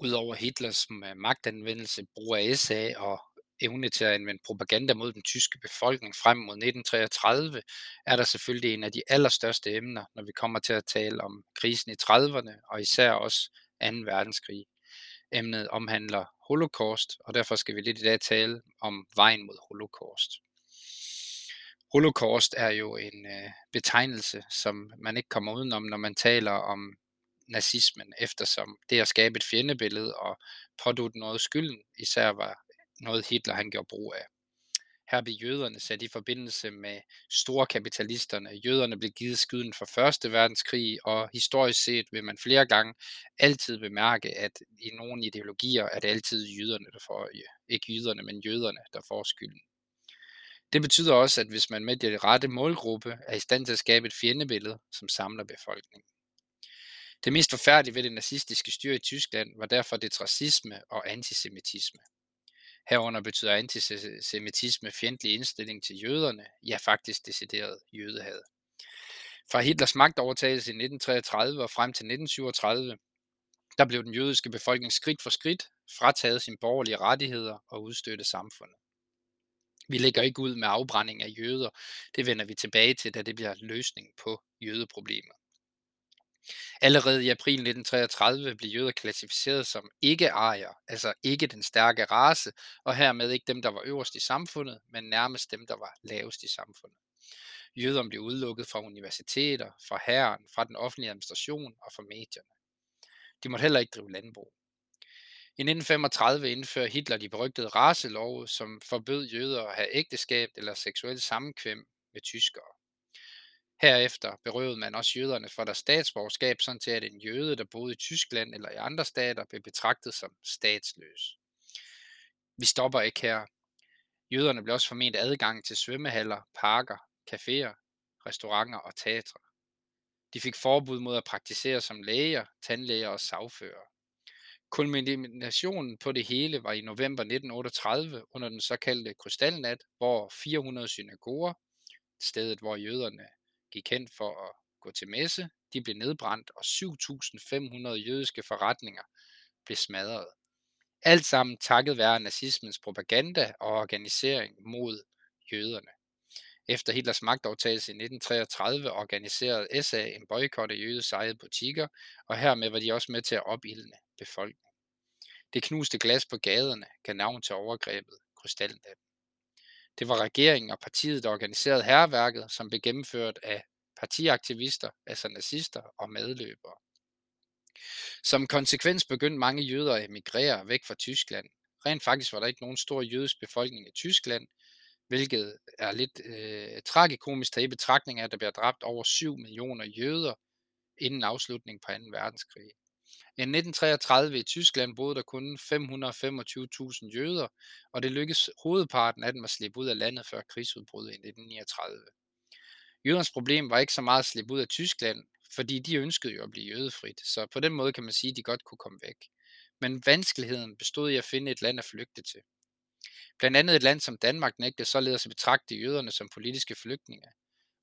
Udover Hitlers øh, magtanvendelse, brug af SA og evne til at anvende propaganda mod den tyske befolkning frem mod 1933, er der selvfølgelig en af de allerstørste emner, når vi kommer til at tale om krisen i 30'erne og især også 2. verdenskrig. Emnet omhandler holocaust, og derfor skal vi lidt i dag tale om vejen mod holocaust. Holocaust er jo en øh, betegnelse, som man ikke kommer udenom, når man taler om nazismen, eftersom det at skabe et fjendebillede og pådutte noget skylden, især var noget Hitler han gjorde brug af. Her blev jøderne sat i forbindelse med store kapitalisterne. Jøderne blev givet skylden for Første verdenskrig, og historisk set vil man flere gange altid bemærke, at i nogle ideologier er det altid jøderne, der får, ikke jøderne, men jøderne, der får skylden. Det betyder også, at hvis man med det rette målgruppe er i stand til at skabe et fjendebillede, som samler befolkningen. Det mest forfærdelige ved det nazistiske styre i Tyskland var derfor det racisme og antisemitisme. Herunder betyder antisemitisme fjendtlig indstilling til jøderne, ja faktisk decideret jødehad. Fra Hitlers magtovertagelse i 1933 og frem til 1937, der blev den jødiske befolkning skridt for skridt frataget sine borgerlige rettigheder og udstøtte samfundet. Vi lægger ikke ud med afbrænding af jøder. Det vender vi tilbage til, da det bliver løsningen på jødeproblemet. Allerede i april 1933 blev jøder klassificeret som ikke-arier, altså ikke den stærke race, og hermed ikke dem, der var øverst i samfundet, men nærmest dem, der var lavest i samfundet. Jøderne blev udelukket fra universiteter, fra herren, fra den offentlige administration og fra medierne. De måtte heller ikke drive landbrug. I 1935 indførte Hitler de berygtede racelove, som forbød jøder at have ægteskab eller seksuel sammenkvem med tyskere. Herefter berøvede man også jøderne for deres statsborgerskab, sådan til at en jøde, der boede i Tyskland eller i andre stater, blev betragtet som statsløs. Vi stopper ikke her. Jøderne blev også forment adgang til svømmehaller, parker, caféer, restauranter og teatre. De fik forbud mod at praktisere som læger, tandlæger og sagfører. Kulminationen på det hele var i november 1938 under den såkaldte krystalnat, hvor 400 synagoger, stedet hvor jøderne gik hen for at gå til messe, de blev nedbrændt, og 7.500 jødiske forretninger blev smadret. Alt sammen takket være nazismens propaganda og organisering mod jøderne. Efter Hitlers magtovertagelse i 1933 organiserede SA en boykot af jødes ejede butikker, og hermed var de også med til at opildne befolkningen. Det knuste glas på gaderne gav navn til overgrebet Krystalnatten. Det var regeringen og partiet, der organiserede herværket, som blev gennemført af partiaktivister, altså nazister og medløbere. Som konsekvens begyndte mange jøder at emigrere væk fra Tyskland. Rent faktisk var der ikke nogen stor jødisk befolkning i Tyskland, hvilket er lidt øh, tragikomisk taget i betragtning af, at der bliver dræbt over 7 millioner jøder inden afslutningen på 2. verdenskrig. I 1933 i Tyskland boede der kun 525.000 jøder, og det lykkedes hovedparten af dem at slippe ud af landet før krigsudbruddet i 1939. Jødernes problem var ikke så meget at slippe ud af Tyskland, fordi de ønskede jo at blive jødefrit, så på den måde kan man sige, at de godt kunne komme væk. Men vanskeligheden bestod i at finde et land at flygte til. Blandt andet et land som Danmark nægtede således at betragte jøderne som politiske flygtninge.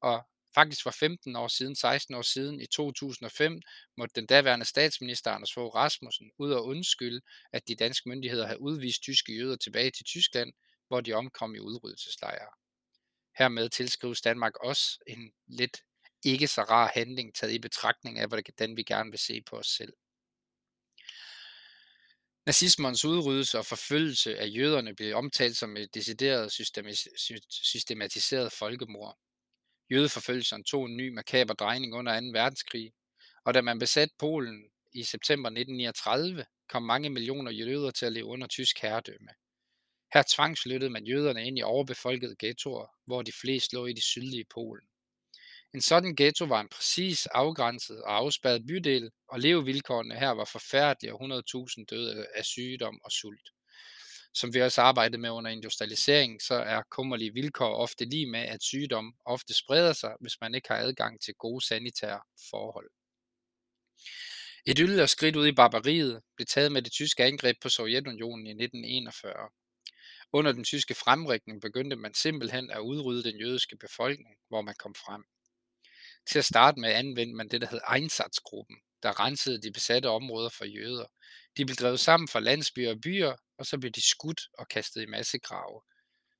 Og faktisk var 15 år siden, 16 år siden, i 2005, måtte den daværende statsminister Anders Fogh Rasmussen ud og undskylde, at de danske myndigheder havde udvist tyske jøder tilbage til Tyskland, hvor de omkom i udryddelseslejre. Hermed tilskrives Danmark også en lidt ikke så rar handling, taget i betragtning af, hvordan vi gerne vil se på os selv. Nazismens udryddelse og forfølgelse af jøderne blev omtalt som et decideret systematiseret folkemord. Jødeforfølgelserne tog en ny makaber drejning under 2. verdenskrig, og da man besatte Polen i september 1939, kom mange millioner jøder til at leve under tysk herredømme. Her tvangsflyttede man jøderne ind i overbefolkede ghettoer, hvor de fleste lå i de sydlige Polen. En sådan ghetto var en præcis afgrænset og afspærret bydel, og levevilkårene her var forfærdelige og 100.000 døde af sygdom og sult. Som vi også arbejdede med under industrialisering, så er kummerlige vilkår ofte lige med, at sygdom ofte spreder sig, hvis man ikke har adgang til gode sanitære forhold. Et yderligere skridt ud i barbariet blev taget med det tyske angreb på Sovjetunionen i 1941. Under den tyske fremrykning begyndte man simpelthen at udrydde den jødiske befolkning, hvor man kom frem. Til at starte med anvendte man det, der hed Einsatzgruppen, der rensede de besatte områder for jøder. De blev drevet sammen fra landsbyer og byer, og så blev de skudt og kastet i massegrave,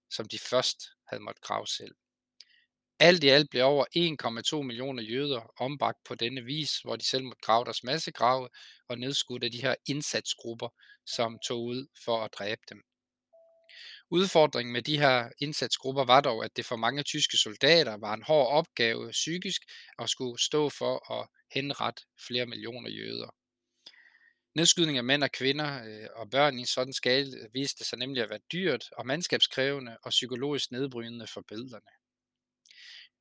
som de først havde måttet grave selv. Alt i alt blev over 1,2 millioner jøder ombagt på denne vis, hvor de selv måtte grave deres massegrave og nedskudt af de her indsatsgrupper, som tog ud for at dræbe dem. Udfordringen med de her indsatsgrupper var dog, at det for mange tyske soldater var en hård opgave psykisk at skulle stå for at henrette flere millioner jøder. Nedskydning af mænd og kvinder øh, og børn i en sådan skala øh, viste sig nemlig at være dyrt og mandskabskrævende og psykologisk nedbrydende for billederne.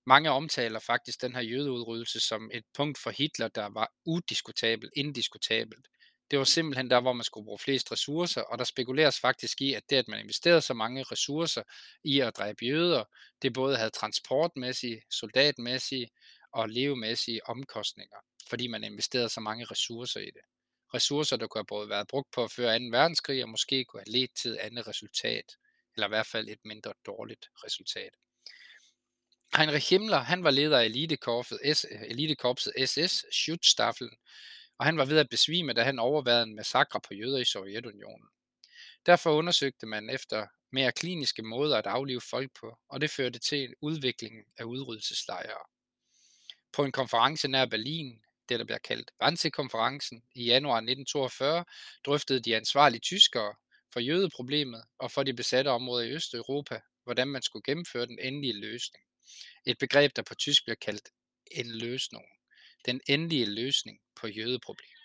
Mange omtaler faktisk den her jødeudryddelse som et punkt for Hitler, der var udiskutabelt, indiskutabelt. Det var simpelthen der, hvor man skulle bruge flest ressourcer, og der spekuleres faktisk i, at det, at man investerede så mange ressourcer i at dræbe jøder, det både havde transportmæssige, soldatmæssige og levemæssige omkostninger, fordi man investerede så mange ressourcer i det. Ressourcer, der kunne have både været brugt på at føre 2. verdenskrig, og måske kunne have ledt til et andet resultat, eller i hvert fald et mindre dårligt resultat. Heinrich Himmler, han var leder af elitekorpset, øh, elitekorpset SS, Schutzstaffel, og han var ved at besvime, da han overværede en massakre på jøder i Sovjetunionen. Derfor undersøgte man efter mere kliniske måder at aflive folk på, og det førte til udviklingen af udryddelseslejre. På en konference nær Berlin, det der bliver kaldt Wannsee-konferencen i januar 1942, drøftede de ansvarlige tyskere for jødeproblemet og for de besatte områder i Østeuropa, hvordan man skulle gennemføre den endelige løsning. Et begreb, der på tysk bliver kaldt en løsning. Den endelige løsning på jødeproblemet.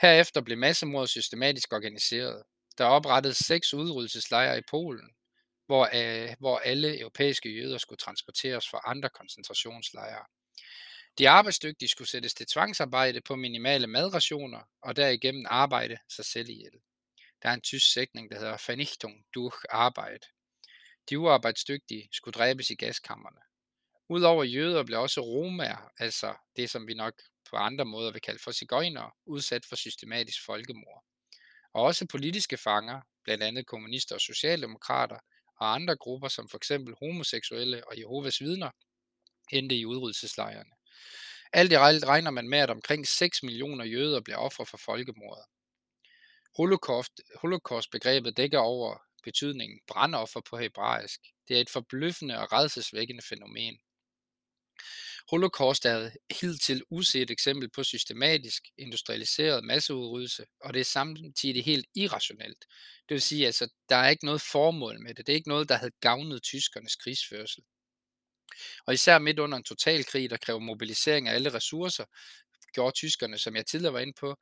Herefter blev massemordet systematisk organiseret. Der oprettedes seks udryddelseslejre i Polen, hvor, øh, hvor alle europæiske jøder skulle transporteres fra andre koncentrationslejre. De arbejdsdygtige skulle sættes til tvangsarbejde på minimale madrationer og derigennem arbejde sig selv ihjel. Der er en tysk sætning, der hedder Vernichtung durch Arbeit. De uarbejdsdygtige skulle dræbes i gaskammerne. Udover jøder blev også romaer, altså det som vi nok på andre måder vil kalde for cigøjnere, udsat for systematisk folkemord. Og også politiske fanger, blandt andet kommunister og socialdemokrater, og andre grupper som for eksempel homoseksuelle og Jehovas vidner, endte i udryddelseslejrene. Alt i alt regner man med, at omkring 6 millioner jøder blev ofre for folkemordet. Holocaust, Holocaust-begrebet dækker over betydningen brandoffer på hebraisk. Det er et forbløffende og redselsvækkende fænomen. Holocaust er et hidtil uset eksempel på systematisk, industrialiseret masseudryddelse, og det er samtidig helt irrationelt. Det vil sige, altså, der er ikke noget formål med det. Det er ikke noget, der havde gavnet tyskernes krigsførsel. Og især midt under en totalkrig, der kræver mobilisering af alle ressourcer, gjorde tyskerne, som jeg tidligere var inde på,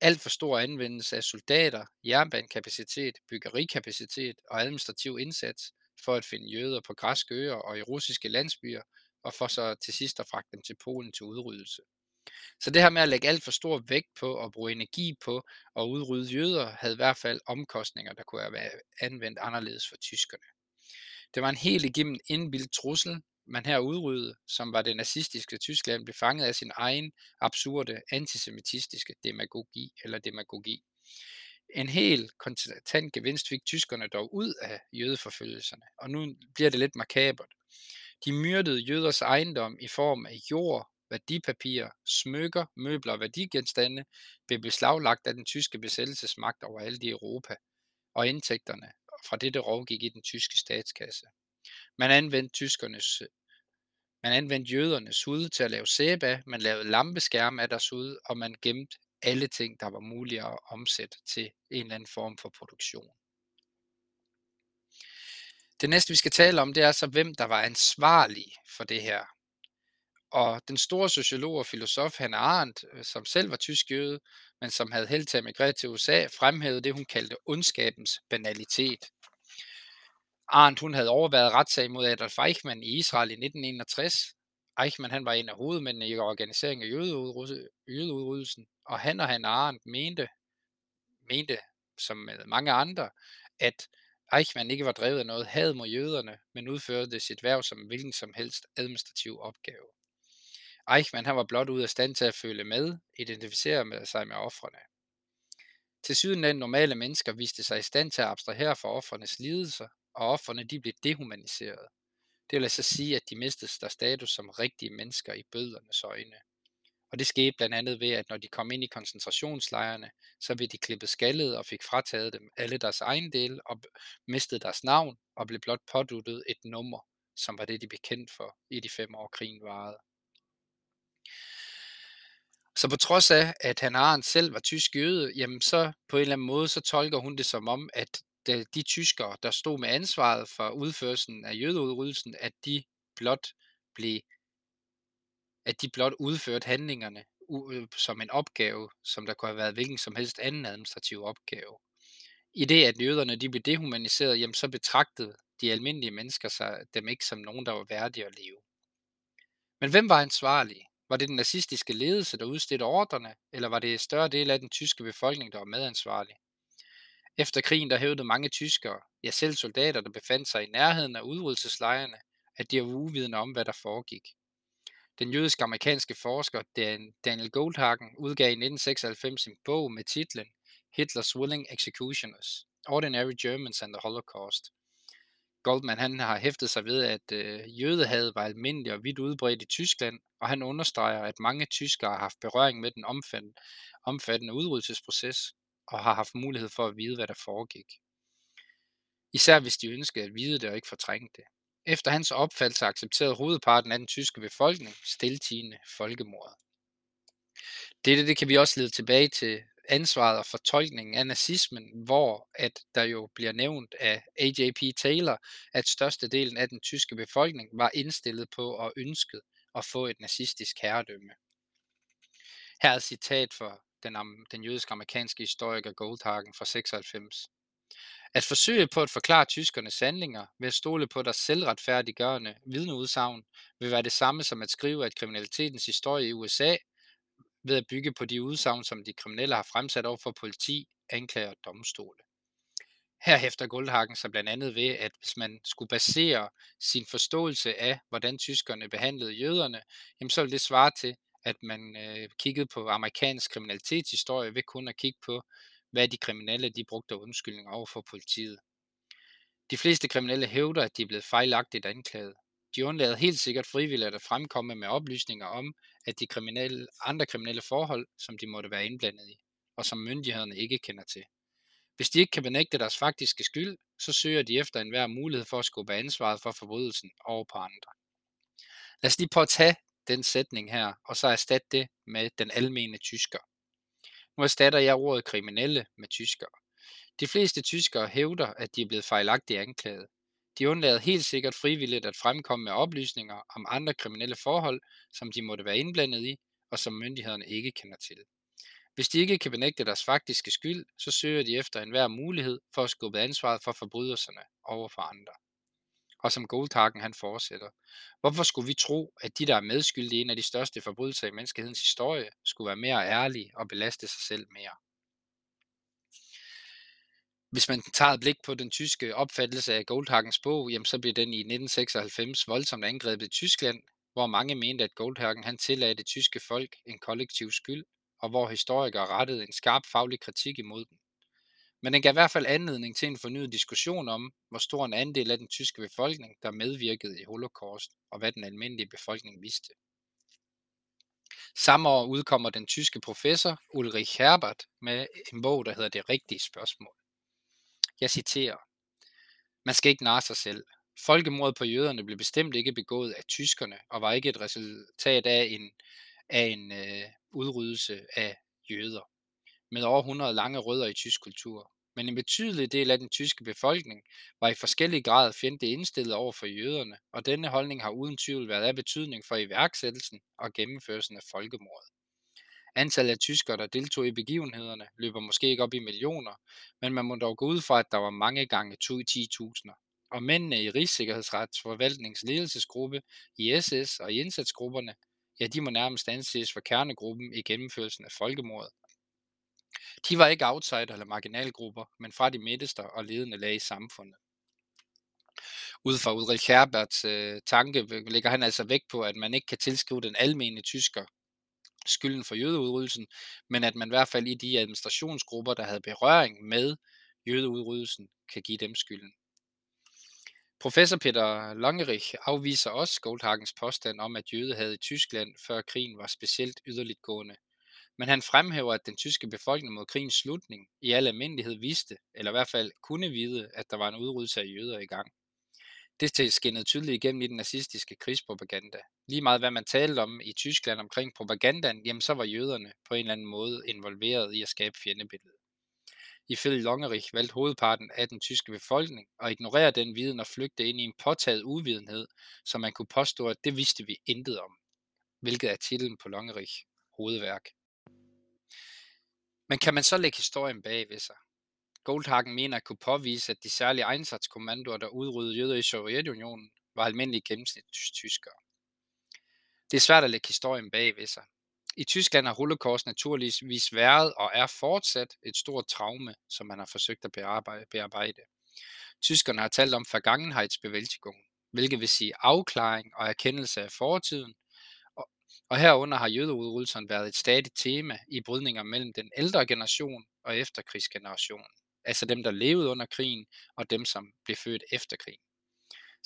alt for stor anvendelse af soldater, jernbanekapacitet, byggerikapacitet og administrativ indsats for at finde jøder på græske øer og i russiske landsbyer, og for så til sidst at fragte dem til Polen til udryddelse. Så det her med at lægge alt for stor vægt på at bruge energi på at udrydde jøder, havde i hvert fald omkostninger, der kunne have været anvendt anderledes for tyskerne. Det var en helt igennem indbildt trussel, man her udryddede, som var det nazistiske Tyskland, blev fanget af sin egen absurde antisemitistiske demagogi eller demagogi. En helt kontant gevinst fik tyskerne dog ud af jødeforfølgelserne, og nu bliver det lidt makabert. De myrdede jøders ejendom i form af jord, værdipapirer, smykker, møbler og værdigenstande blev beslaglagt af den tyske besættelsesmagt over alt i Europa, og indtægterne fra dette rov gik i den tyske statskasse. Man anvendte tyskernes man anvendte jødernes hud til at lave sæbe af, man lavede lampeskærme af deres hud, og man gemte alle ting, der var mulige at omsætte til en eller anden form for produktion. Det næste, vi skal tale om, det er så, hvem der var ansvarlig for det her. Og den store sociolog og filosof Hannah Arendt, øh, som selv var tysk jøde, men som havde held til at migrere til USA, fremhævede det, hun kaldte ondskabens banalitet. Arndt hun havde overværet retssag mod Adolf Eichmann i Israel i 1961. Eichmann han var en af hovedmændene i organiseringen af jødeudryddelsen, og han og han Arendt mente, mente som med mange andre, at Eichmann ikke var drevet af noget had mod jøderne, men udførte sit værv som hvilken som helst administrativ opgave. Eichmann han var blot ud af stand til at føle med, identificere med sig med offrene. Til syden normale mennesker viste sig i stand til at abstrahere fra offrenes lidelser, og offerne de blev dehumaniseret. Det vil altså sige, at de mistede deres status som rigtige mennesker i bødernes øjne. Og det skete blandt andet ved, at når de kom ind i koncentrationslejrene, så blev de klippet skaldet og fik frataget dem alle deres ejendele og mistede deres navn og blev blot påduttet et nummer, som var det, de blev kendt for i de fem år, krigen varede. Så på trods af, at han Arendt selv var tysk jøde, jamen så på en eller anden måde, så tolker hun det som om, at Øh, de tyskere, der stod med ansvaret for udførelsen af jødeudryddelsen, at de blot blev at de blot udførte handlingerne øh, som en opgave, som der kunne have været hvilken som helst anden administrativ opgave. I det, at jøderne de blev dehumaniseret, jamen så betragtede de almindelige mennesker sig dem ikke som nogen, der var værdige at leve. Men hvem var ansvarlig? Var det den nazistiske ledelse, der udstedte ordrene, eller var det en større del af den tyske befolkning, der var medansvarlig? Efter krigen der hævdede mange tyskere, ja selv soldater, der befandt sig i nærheden af udryddelseslejrene, at de var uvidende om, hvad der foregik. Den jødiske amerikanske forsker Daniel Goldhagen udgav i 1996 en bog med titlen Hitler's Willing Executioners, Ordinary Germans and the Holocaust. Goldman han har hæftet sig ved, at øh, jødehad var almindeligt og vidt udbredt i Tyskland, og han understreger, at mange tyskere har haft berøring med den omfattende, omfattende udryddelsesproces og har haft mulighed for at vide, hvad der foregik. Især hvis de ønskede at vide det og ikke fortrænge det. Efter hans opfattelse accepterede hovedparten af den tyske befolkning stiltigende folkemordet. Dette det kan vi også lede tilbage til ansvaret og fortolkningen af nazismen, hvor at der jo bliver nævnt af A.J.P. Taylor, at størstedelen af den tyske befolkning var indstillet på og ønsket at få et nazistisk herredømme. Her er et citat fra den, den jødiske amerikanske historiker Goldhagen fra 96. At forsøge på at forklare tyskernes handlinger ved at stole på deres selvretfærdiggørende vidneudsagn vil være det samme som at skrive, at kriminalitetens historie i USA ved at bygge på de udsagn, som de kriminelle har fremsat over for politi, anklager og domstole. Her hæfter Goldhagen sig blandt andet ved, at hvis man skulle basere sin forståelse af, hvordan tyskerne behandlede jøderne, jamen så ville det svare til, at man øh, kiggede på amerikansk kriminalitetshistorie ved kun at kigge på, hvad de kriminelle de brugte undskyldninger over for politiet. De fleste kriminelle hævder, at de er blevet fejlagtigt anklaget. De undlader helt sikkert frivilligt at fremkomme med oplysninger om, at de kriminelle, andre kriminelle forhold, som de måtte være indblandet i, og som myndighederne ikke kender til. Hvis de ikke kan benægte deres faktiske skyld, så søger de efter enhver mulighed for at skubbe ansvaret for forbrydelsen over på andre. Lad os lige prøve at tage den sætning her, og så erstatte det med den almene tysker. Nu erstatter jeg ordet kriminelle med tyskere. De fleste tyskere hævder, at de er blevet fejlagtigt anklaget. De undlader helt sikkert frivilligt at fremkomme med oplysninger om andre kriminelle forhold, som de måtte være indblandet i, og som myndighederne ikke kender til. Hvis de ikke kan benægte deres faktiske skyld, så søger de efter enhver mulighed for at skubbe ansvaret for forbrydelserne over for andre. Og som Goldhagen han fortsætter. Hvorfor skulle vi tro, at de, der er medskyldige i en af de største forbrydelser i menneskehedens historie, skulle være mere ærlige og belaste sig selv mere? Hvis man tager et blik på den tyske opfattelse af Goldhagens bog, jamen så bliver den i 1996 voldsomt angrebet i Tyskland, hvor mange mente, at Goldhagen han tillagde det tyske folk en kollektiv skyld, og hvor historikere rettede en skarp faglig kritik imod den. Men den gav i hvert fald anledning til en fornyet diskussion om, hvor stor en andel af den tyske befolkning, der medvirkede i holocaust, og hvad den almindelige befolkning vidste. Samme år udkommer den tyske professor Ulrich Herbert med en bog, der hedder Det rigtige spørgsmål. Jeg citerer. Man skal ikke narre sig selv. Folkemordet på jøderne blev bestemt ikke begået af tyskerne, og var ikke et resultat af en, af en øh, udryddelse af jøder med over 100 lange rødder i tysk kultur. Men en betydelig del af den tyske befolkning var i forskellig grad fjendtligt indstillet over for jøderne, og denne holdning har uden tvivl været af betydning for iværksættelsen og gennemførelsen af folkemordet. Antallet af tyskere, der deltog i begivenhederne, løber måske ikke op i millioner, men man må dog gå ud fra, at der var mange gange 10.000. Og mændene i Rigssikkerhedsretsforvaltningens ledelsesgruppe, i SS og i indsatsgrupperne, ja, de må nærmest anses for kernegruppen i gennemførelsen af folkemordet. De var ikke outsider eller marginalgrupper, men fra de midterste og ledende lag i samfundet. Ud fra Ulrich Herberts øh, tanke lægger han altså vægt på, at man ikke kan tilskrive den almene tysker skylden for jødeudryddelsen, men at man i hvert fald i de administrationsgrupper, der havde berøring med jødeudryddelsen, kan give dem skylden. Professor Peter Longerich afviser også Goldhagens påstand om, at jødehad i Tyskland før krigen var specielt yderligt gående. Men han fremhæver, at den tyske befolkning mod krigens slutning i al almindelighed vidste, eller i hvert fald kunne vide, at der var en udryddelse af jøder i gang. Det skinnede tydeligt igennem i den nazistiske krigspropaganda. Lige meget hvad man talte om i Tyskland omkring propagandaen, jamen så var jøderne på en eller anden måde involveret i at skabe fjendebilledet. Ifølge Longerich valgte hovedparten af den tyske befolkning at ignorere den viden og flygte ind i en påtaget uvidenhed, så man kunne påstå, at det vidste vi intet om, hvilket er titlen på Longerich hovedværk. Men kan man så lægge historien bag ved sig? Goldhagen mener at kunne påvise, at de særlige egensatskommandoer, der udryddede jøder i Sovjetunionen, var almindelige gennemsnitstyskere. Det er svært at lægge historien bag ved sig. I Tyskland har holocaust naturligvis været og er fortsat et stort traume, som man har forsøgt at bearbejde. Tyskerne har talt om Vergangenheitsbewältigung, hvilket vil sige afklaring og erkendelse af fortiden, og herunder har jødeudryddelsen været et stadigt tema i brydninger mellem den ældre generation og efterkrigsgenerationen, altså dem, der levede under krigen, og dem, som blev født efter krigen.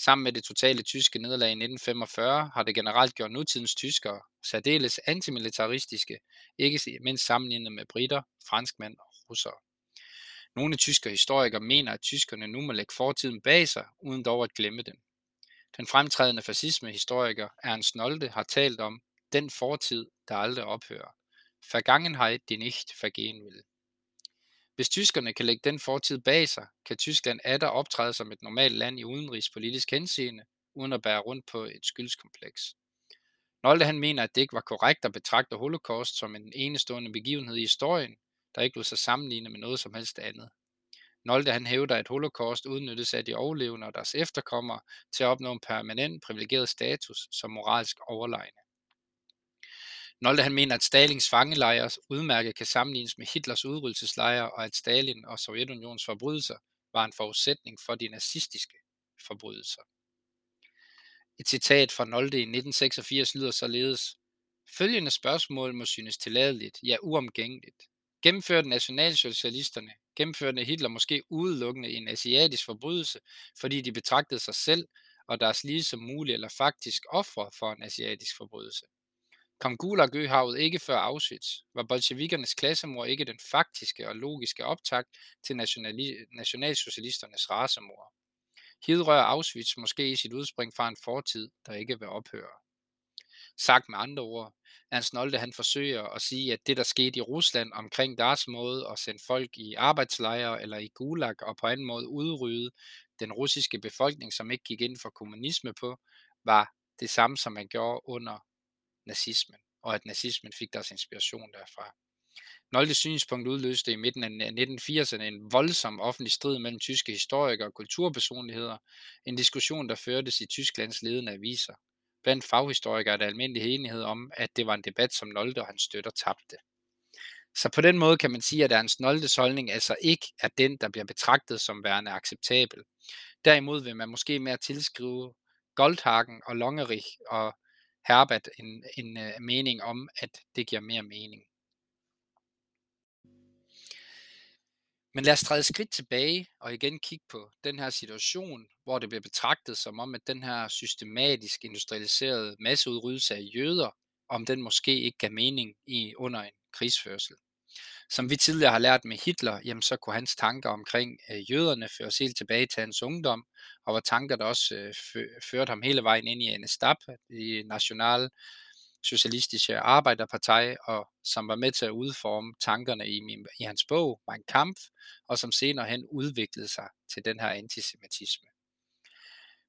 Sammen med det totale tyske nederlag i 1945 har det generelt gjort nutidens tyskere særdeles antimilitaristiske, ikke mindst sammenlignet med britter, franskmænd og russere. Nogle tyske historikere mener, at tyskerne nu må lægge fortiden bag sig, uden dog at glemme den. Den fremtrædende fascismehistoriker Ernst Nolte har talt om den fortid, der aldrig ophører. Vergangenheit, die nicht vergehen will. Hvis tyskerne kan lægge den fortid bag sig, kan Tyskland atter optræde som et normalt land i udenrigspolitisk henseende, uden at bære rundt på et skyldskompleks. Nolte han mener, at det ikke var korrekt at betragte holocaust som en enestående begivenhed i historien, der ikke lod sig sammenligne med noget som helst andet. Nolte han hævder, at holocaust udnyttes af de overlevende og deres efterkommere til at opnå en permanent privilegeret status som moralsk overlegne. Nolde han mener, at Stalins fangelejre udmærket kan sammenlignes med Hitlers udryddelseslejre, og at Stalin og Sovjetunions forbrydelser var en forudsætning for de nazistiske forbrydelser. Et citat fra Nolde i 1986 lyder således. Følgende spørgsmål må synes tilladeligt, ja uomgængeligt. Gennemførte nationalsocialisterne, gennemførte Hitler måske udelukkende en asiatisk forbrydelse, fordi de betragtede sig selv og deres lige som mulige eller faktisk ofre for en asiatisk forbrydelse. Kom Gulag-øhavet ikke før Auschwitz, var bolsjevikernes klassemord ikke den faktiske og logiske optakt til nationalsocialisternes racemord. Hidrører Auschwitz måske i sit udspring fra en fortid, der ikke vil ophøre. Sagt med andre ord, Ernst Nolte han forsøger at sige, at det der skete i Rusland omkring deres måde at sende folk i arbejdslejre eller i gulag og på anden måde udrydde den russiske befolkning, som ikke gik ind for kommunisme på, var det samme, som man gjorde under nazismen, og at nazismen fik deres inspiration derfra. Noldes synspunkt udløste i midten af 1980'erne en voldsom offentlig strid mellem tyske historikere og kulturpersonligheder, en diskussion, der førtes i Tysklands ledende aviser. Blandt faghistorikere er der almindelig enighed om, at det var en debat, som Nolde og hans støtter tabte. Så på den måde kan man sige, at Ernst Noldes holdning altså ikke er den, der bliver betragtet som værende acceptabel. Derimod vil man måske mere tilskrive Goldhagen og Longerich og Herbert en, en uh, mening om, at det giver mere mening. Men lad os træde skridt tilbage og igen kigge på den her situation, hvor det bliver betragtet som om, at den her systematisk industrialiserede masseudryddelse af jøder, om den måske ikke gav mening i under en krigsførsel. Som vi tidligere har lært med Hitler, jamen så kunne hans tanker omkring øh, jøderne føres helt tilbage til hans ungdom, og var tanker, der også øh, førte ham hele vejen ind i NSDAP, i National Socialistiske Arbejderparti, og som var med til at udforme tankerne i, min, i hans bog, Mein Kampf, og som senere hen udviklede sig til den her antisemitisme.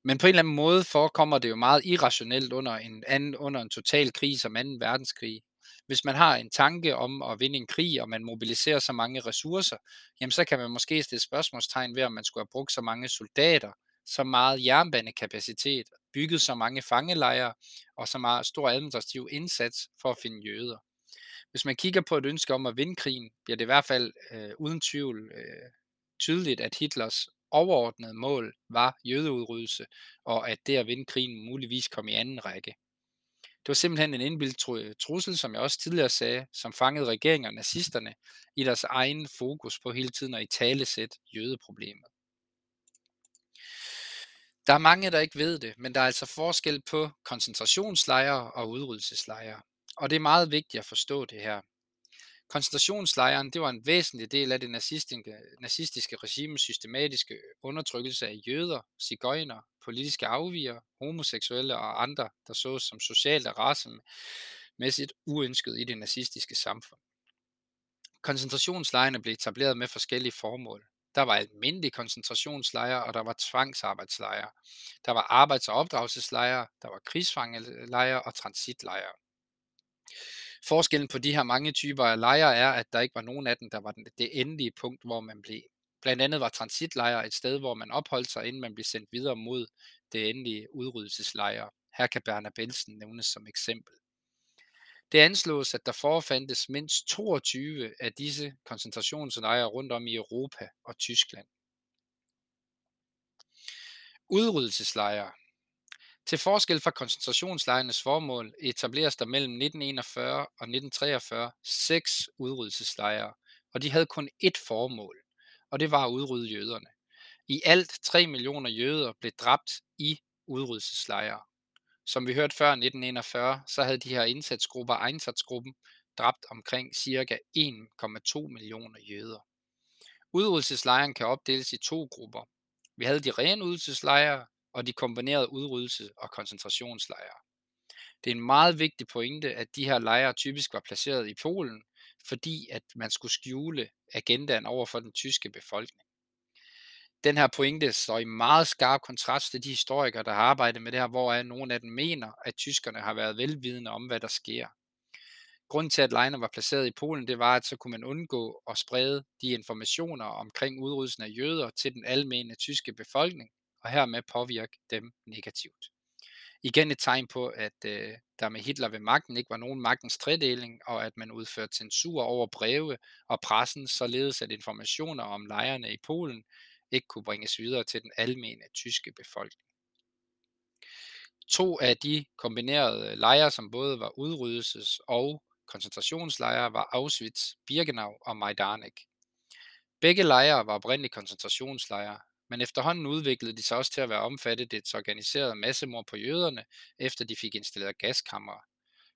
Men på en eller anden måde forekommer det jo meget irrationelt under en, anden, under en total krig som 2. verdenskrig, hvis man har en tanke om at vinde en krig, og man mobiliserer så mange ressourcer, jamen så kan man måske stille spørgsmålstegn ved, om man skulle have brugt så mange soldater, så meget jernbanekapacitet, bygget så mange fangelejre og så meget stor administrativ indsats for at finde jøder. Hvis man kigger på et ønske om at vinde krigen, bliver det i hvert fald øh, uden tvivl øh, tydeligt, at Hitlers overordnede mål var jødeudryddelse, og at det at vinde krigen muligvis kom i anden række. Det var simpelthen en indbildt trussel, som jeg også tidligere sagde, som fangede regeringen og nazisterne i deres egen fokus på hele tiden at i tale sæt jødeproblemet. Der er mange, der ikke ved det, men der er altså forskel på koncentrationslejre og udryddelseslejre. Og det er meget vigtigt at forstå det her. Koncentrationslejren det var en væsentlig del af det nazistiske, nazistiske regimes systematiske undertrykkelse af jøder, cigøjner, politiske afviger, homoseksuelle og andre, der sås som socialt og racemæssigt uønsket i det nazistiske samfund. Koncentrationslejrene blev etableret med forskellige formål. Der var almindelige koncentrationslejre, og der var tvangsarbejdslejre. Der var arbejds- og opdragelseslejre, der var krigsfangelejre og transitlejre. Forskellen på de her mange typer af lejre er, at der ikke var nogen af dem, der var det endelige punkt, hvor man blev. Blandt andet var transitlejre et sted, hvor man opholdt sig, inden man blev sendt videre mod det endelige udryddelseslejre. Her kan Berner Belsen nævnes som eksempel. Det anslås, at der forefandtes mindst 22 af disse koncentrationslejre rundt om i Europa og Tyskland. Udryddelseslejre til forskel fra koncentrationslejrenes formål etableres der mellem 1941 og 1943 seks udryddelseslejre, og de havde kun ét formål, og det var at udrydde jøderne. I alt 3 millioner jøder blev dræbt i udryddelseslejre. Som vi hørte før 1941, så havde de her indsatsgrupper, Einsatzgruppen, dræbt omkring ca. 1,2 millioner jøder. Udryddelseslejren kan opdeles i to grupper. Vi havde de rene udryddelseslejre, og de kombinerede udryddelse og koncentrationslejre. Det er en meget vigtig pointe, at de her lejre typisk var placeret i Polen, fordi at man skulle skjule agendaen over for den tyske befolkning. Den her pointe står i meget skarp kontrast til de historikere, der har arbejdet med det her, hvor nogle af dem mener, at tyskerne har været velvidende om, hvad der sker. Grunden til, at lejrene var placeret i Polen, det var, at så kunne man undgå at sprede de informationer omkring udryddelsen af jøder til den almene tyske befolkning, og hermed påvirke dem negativt. Igen et tegn på, at øh, der med Hitler ved magten ikke var nogen magtens tredeling, og at man udførte censur over breve og pressen, således at informationer om lejrene i Polen ikke kunne bringes videre til den almene tyske befolkning. To af de kombinerede øh, lejre, som både var udryddelses- og koncentrationslejre, var Auschwitz, Birkenau og Majdanek. Begge lejre var oprindeligt koncentrationslejre, men efterhånden udviklede de sig også til at være omfattet et organiseret massemord på jøderne, efter de fik installeret gaskammer.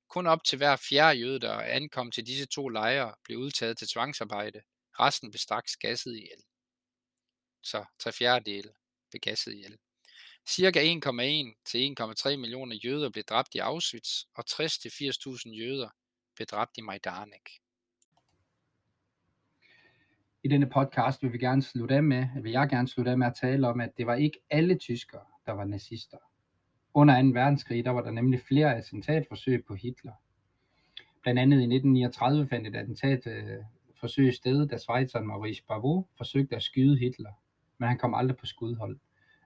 Kun op til hver fjerde jøde, der ankom til disse to lejre, blev udtaget til tvangsarbejde. Resten blev straks gasset ihjel. Så tre fjerdedele blev gasset ihjel. Cirka 1,1 til 1,3 millioner jøder blev dræbt i Auschwitz, og 60 til 80.000 jøder blev dræbt i Majdanek. I denne podcast vil vi gerne slutte af med, vil jeg gerne slutte af med at tale om, at det var ikke alle tyskere, der var nazister. Under 2. verdenskrig, der var der nemlig flere attentatforsøg på Hitler. Blandt andet i 1939 fandt et attentatforsøg sted, da Schweizeren Maurice Bavot forsøgte at skyde Hitler, men han kom aldrig på skudhold.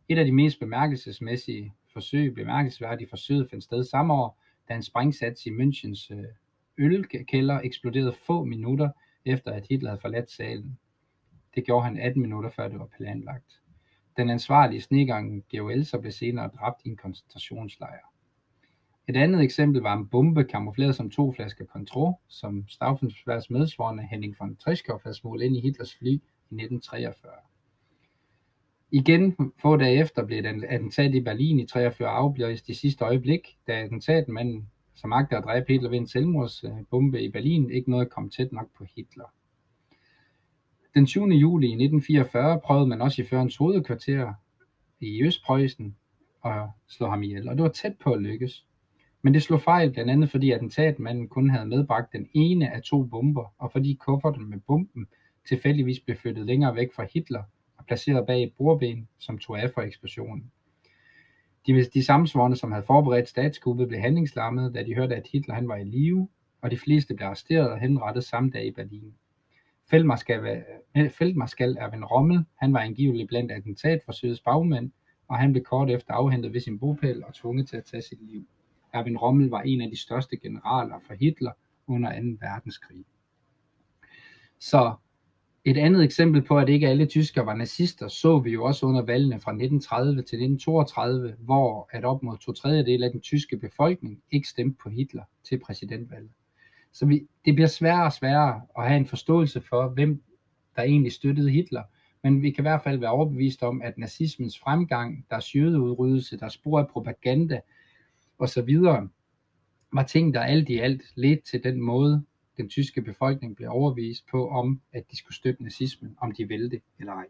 Et af de mest bemærkelsesmæssige forsøg, bemærkelsesværdige forsøg, fandt sted samme år, da en sprængsats i Münchens øh, ølkælder eksploderede få minutter efter at Hitler havde forladt salen. Det gjorde han 18 minutter før det var planlagt. Den ansvarlige snegang Geo Elser blev senere dræbt i en koncentrationslejr. Et andet eksempel var en bombe kamufleret som to flasker Cointreau, som Stauffensbergs medsvorende Henning von Trischkow havde smuglet ind i Hitlers fly i 1943. Igen få dage efter blev et attentat i Berlin i 43 afblæst i sidste øjeblik, da attentatmanden, som agter at dræbe Hitler ved en selvmordsbombe i Berlin, ikke nåede at komme tæt nok på Hitler. Den 7. juli 1944 prøvede man også i Førens hovedkvarter i Østpreussen at slå ham ihjel, og det var tæt på at lykkes. Men det slog fejl, blandt andet fordi attentatmanden kun havde medbragt den ene af to bomber, og fordi kufferten med bomben tilfældigvis blev flyttet længere væk fra Hitler og placeret bag et bordben, som tog af for eksplosionen. De, de samsvorne, som havde forberedt statskuppet, blev handlingslammet, da de hørte, at Hitler han var i live, og de fleste blev arresteret og henrettet samme dag i Berlin. Feltmarskal Erwin Rommel, han var angivelig blandt attentatforsøgets bagmænd, og han blev kort efter afhentet ved sin bopæl og tvunget til at tage sit liv. Erwin Rommel var en af de største generaler for Hitler under 2. verdenskrig. Så et andet eksempel på, at ikke alle tyskere var nazister, så vi jo også under valgene fra 1930 til 1932, hvor at op mod to tredjedel af den tyske befolkning ikke stemte på Hitler til præsidentvalget. Så vi, det bliver sværere og sværere at have en forståelse for, hvem der egentlig støttede Hitler, men vi kan i hvert fald være overbevist om, at nazismens fremgang, deres jødeudryddelse, deres spor af propaganda osv., var ting, der alt i alt ledte til den måde, den tyske befolkning blev overvist på, om at de skulle støtte nazismen, om de ville det eller ej.